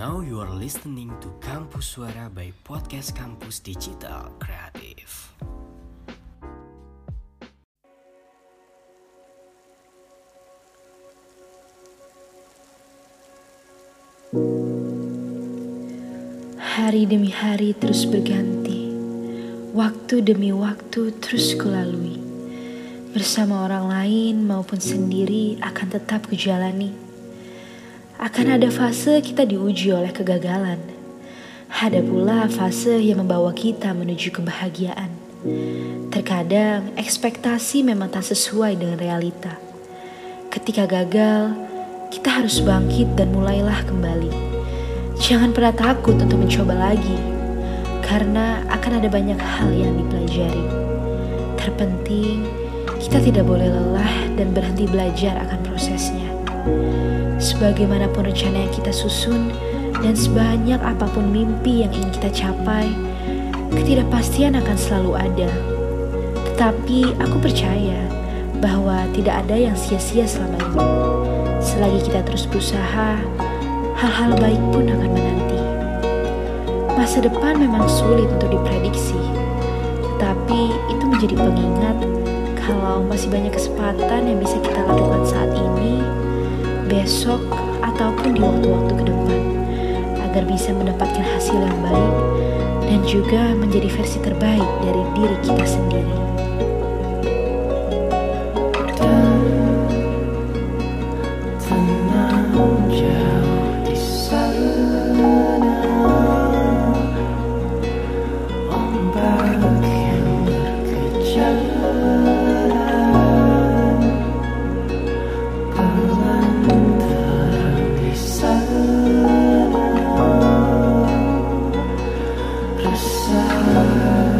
Now you are listening to Kampus Suara by Podcast Kampus Digital Kreatif. Hari demi hari terus berganti, waktu demi waktu terus kulalui. Bersama orang lain maupun sendiri akan tetap kujalani. Akan ada fase kita diuji oleh kegagalan. Ada pula fase yang membawa kita menuju kebahagiaan. Terkadang ekspektasi memang tak sesuai dengan realita. Ketika gagal, kita harus bangkit dan mulailah kembali. Jangan pernah takut untuk mencoba lagi, karena akan ada banyak hal yang dipelajari. Terpenting, kita tidak boleh lelah dan berhenti belajar akan prosesnya. Sebagaimanapun rencana yang kita susun, dan sebanyak apa pun mimpi yang ingin kita capai, ketidakpastian akan selalu ada. Tetapi aku percaya bahwa tidak ada yang sia-sia selama ini. Selagi kita terus berusaha, hal-hal baik pun akan menanti. Masa depan memang sulit untuk diprediksi, tetapi itu menjadi pengingat kalau masih banyak kesempatan yang bisa kita lakukan besok ataupun di waktu-waktu ke depan agar bisa mendapatkan hasil yang baik dan juga menjadi versi terbaik dari diri kita sendiri. Tenang. side